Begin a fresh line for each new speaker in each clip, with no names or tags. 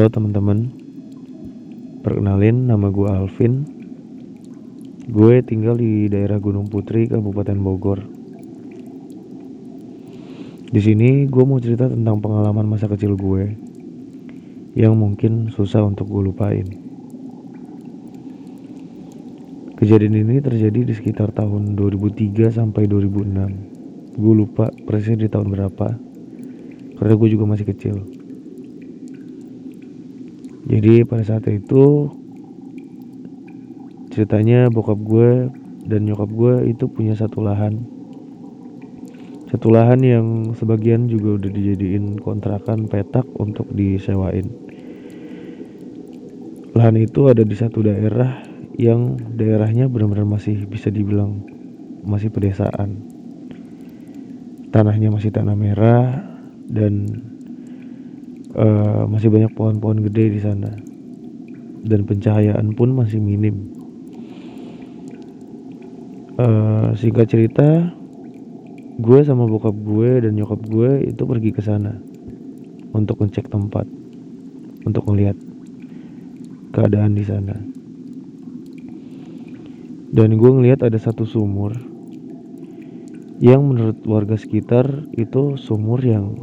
Halo teman-teman, perkenalin nama gue Alvin. Gue tinggal di daerah Gunung Putri, Kabupaten Bogor. Di sini gue mau cerita tentang pengalaman masa kecil gue yang mungkin susah untuk gue lupain. Kejadian ini terjadi di sekitar tahun 2003 sampai 2006. Gue lupa persisnya di tahun berapa, karena gue juga masih kecil. Jadi pada saat itu ceritanya bokap gue dan nyokap gue itu punya satu lahan. Satu lahan yang sebagian juga udah dijadiin kontrakan petak untuk disewain. Lahan itu ada di satu daerah yang daerahnya benar-benar masih bisa dibilang masih pedesaan. Tanahnya masih tanah merah dan uh, masih banyak pohon-pohon gede di sana dan pencahayaan pun masih minim. Uh, singkat cerita, gue sama bokap gue dan nyokap gue itu pergi ke sana untuk ngecek tempat, untuk melihat keadaan di sana. Dan gue ngeliat ada satu sumur yang menurut warga sekitar itu sumur yang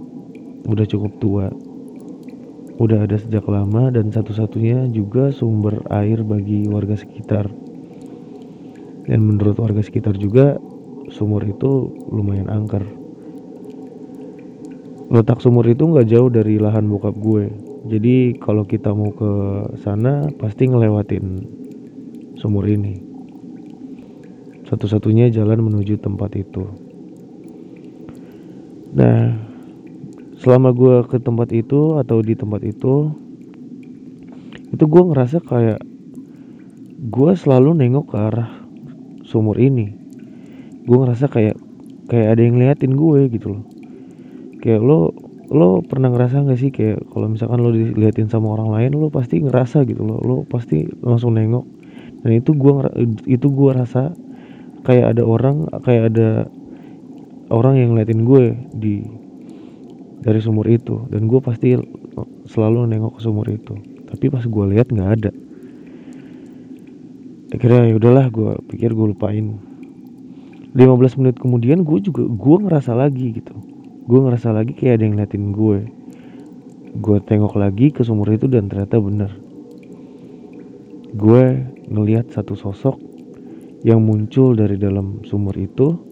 udah cukup tua udah ada sejak lama dan satu-satunya juga sumber air bagi warga sekitar. Dan menurut warga sekitar juga sumur itu lumayan angker. Letak sumur itu nggak jauh dari lahan bokap gue. Jadi kalau kita mau ke sana pasti ngelewatin sumur ini. Satu-satunya jalan menuju tempat itu. Nah, selama gue ke tempat itu atau di tempat itu itu gue ngerasa kayak gue selalu nengok ke arah sumur ini. Gue ngerasa kayak kayak ada yang ngeliatin gue gitu loh. Kayak lo lo pernah ngerasa gak sih kayak kalau misalkan lo diliatin sama orang lain lo pasti ngerasa gitu loh. Lo pasti langsung nengok. Dan itu gue itu gue rasa kayak ada orang kayak ada orang yang ngeliatin gue di dari sumur itu. Dan gue pasti selalu nengok ke sumur itu. Tapi pas gue lihat nggak ada. Akhirnya ya udahlah gue pikir gue lupain. 15 menit kemudian gue juga gue ngerasa lagi gitu. Gue ngerasa lagi kayak ada yang ngeliatin gue gue tengok lagi ke sumur itu dan ternyata bener. Gue ngelihat satu sosok yang muncul dari dalam sumur itu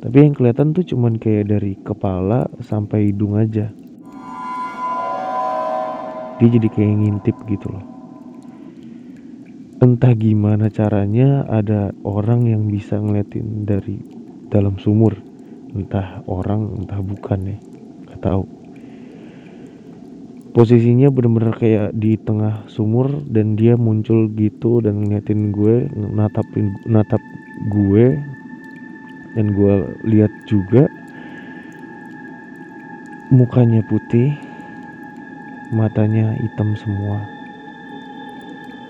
tapi yang kelihatan tuh cuman kayak dari kepala sampai hidung aja. Dia jadi kayak ngintip gitu loh. Entah gimana caranya ada orang yang bisa ngeliatin dari dalam sumur. Entah orang entah bukan ya. Gak tahu. Posisinya bener-bener kayak di tengah sumur dan dia muncul gitu dan ngeliatin gue natapin natap gue dan gue lihat juga mukanya putih matanya hitam semua.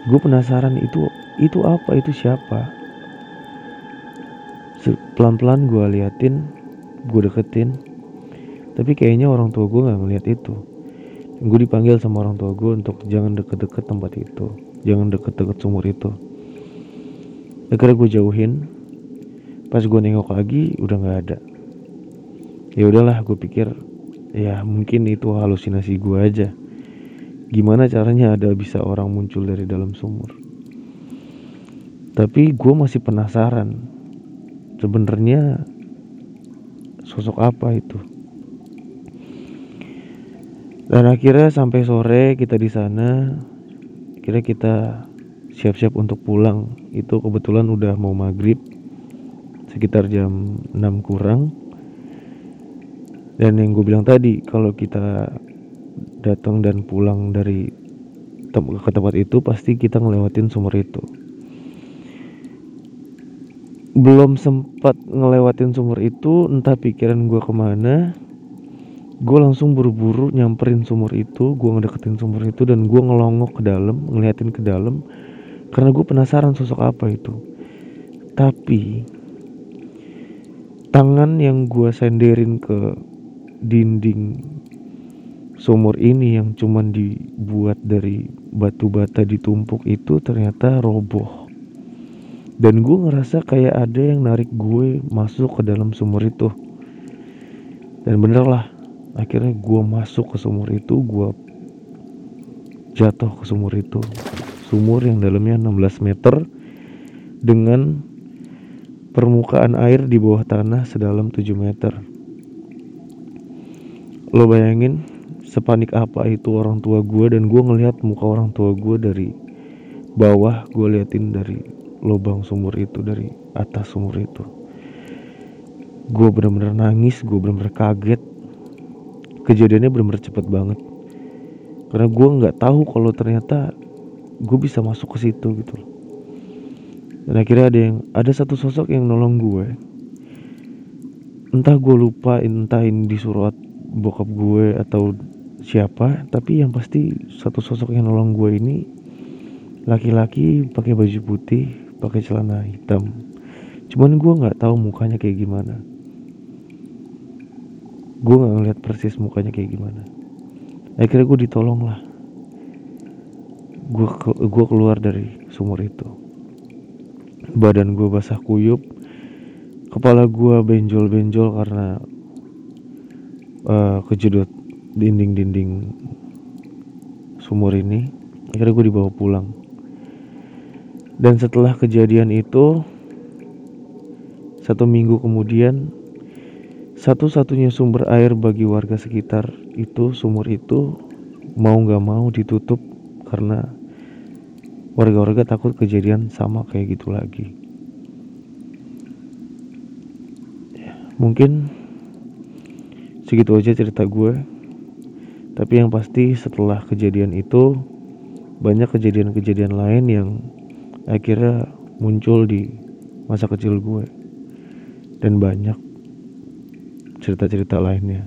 Gue penasaran itu itu apa? Itu siapa? Pelan-pelan gue liatin gue deketin. Tapi kayaknya orang tua gue nggak ngeliat itu. Gue dipanggil sama orang tua gue untuk jangan deket-deket tempat itu. Jangan deket-deket sumur itu. Akhirnya gue jauhin pas gue nengok lagi udah nggak ada. Ya udahlah gue pikir ya mungkin itu halusinasi gue aja. Gimana caranya ada bisa orang muncul dari dalam sumur? Tapi gue masih penasaran sebenarnya sosok apa itu? Dan akhirnya sampai sore kita di sana kira kita siap-siap untuk pulang. Itu kebetulan udah mau maghrib sekitar jam 6 kurang. Dan yang gue bilang tadi kalau kita datang dan pulang dari tem ke tempat itu pasti kita ngelewatin sumur itu. Belum sempat ngelewatin sumur itu entah pikiran gue ke mana gue langsung buru-buru nyamperin sumur itu gue ngedeketin sumur itu dan gue ngelongok ke dalam ngeliatin ke dalam karena gue penasaran sosok apa itu. Tapi tangan yang gue senderin ke dinding sumur ini yang cuman dibuat dari batu bata ditumpuk itu ternyata roboh. Dan gue ngerasa kayak ada yang narik gue masuk ke dalam sumur itu. Dan bener lah akhirnya gue masuk ke sumur itu gue jatuh ke sumur itu. Sumur yang dalamnya 16 meter dengan permukaan air di bawah tanah sedalam 7 meter. Lo bayangin sepanik apa itu orang tua gue dan gue ngelihat muka orang tua gue dari bawah gue liatin dari lubang sumur itu dari atas sumur itu. Gue bener-bener nangis gue bener-bener kaget. Kejadiannya bener-bener cepet banget. Karena gue nggak tahu kalau ternyata gue bisa masuk ke situ gitu dan akhirnya ada yang ada satu sosok yang nolong gue. Entah gue lupa entah ini disuruh bokap gue atau siapa tapi yang pasti satu sosok yang nolong gue ini laki-laki pakai baju putih pakai celana hitam. Cuman gue nggak tahu mukanya kayak gimana. Gue nggak ngeliat persis mukanya kayak gimana. Akhirnya gue ditolong lah gue gue keluar dari sumur itu badan gue basah kuyup kepala gue benjol-benjol karena uh, kejedot dinding-dinding sumur ini. Akhirnya gue dibawa pulang. Dan setelah kejadian itu satu minggu kemudian satu-satunya sumber air bagi warga sekitar itu sumur itu mau gak mau ditutup karena warga-warga takut kejadian sama kayak gitu lagi. Mungkin segitu aja cerita gue. Tapi yang pasti setelah kejadian itu banyak kejadian-kejadian lain yang akhirnya muncul di masa kecil gue. Dan banyak cerita-cerita lainnya.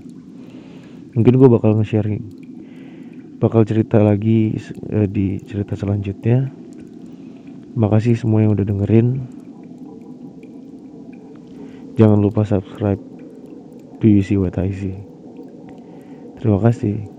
Mungkin gue bakal nge-sharing bakal cerita lagi uh, di cerita selanjutnya. Makasih semua yang udah dengerin. Jangan lupa subscribe PUC What I See terima kasih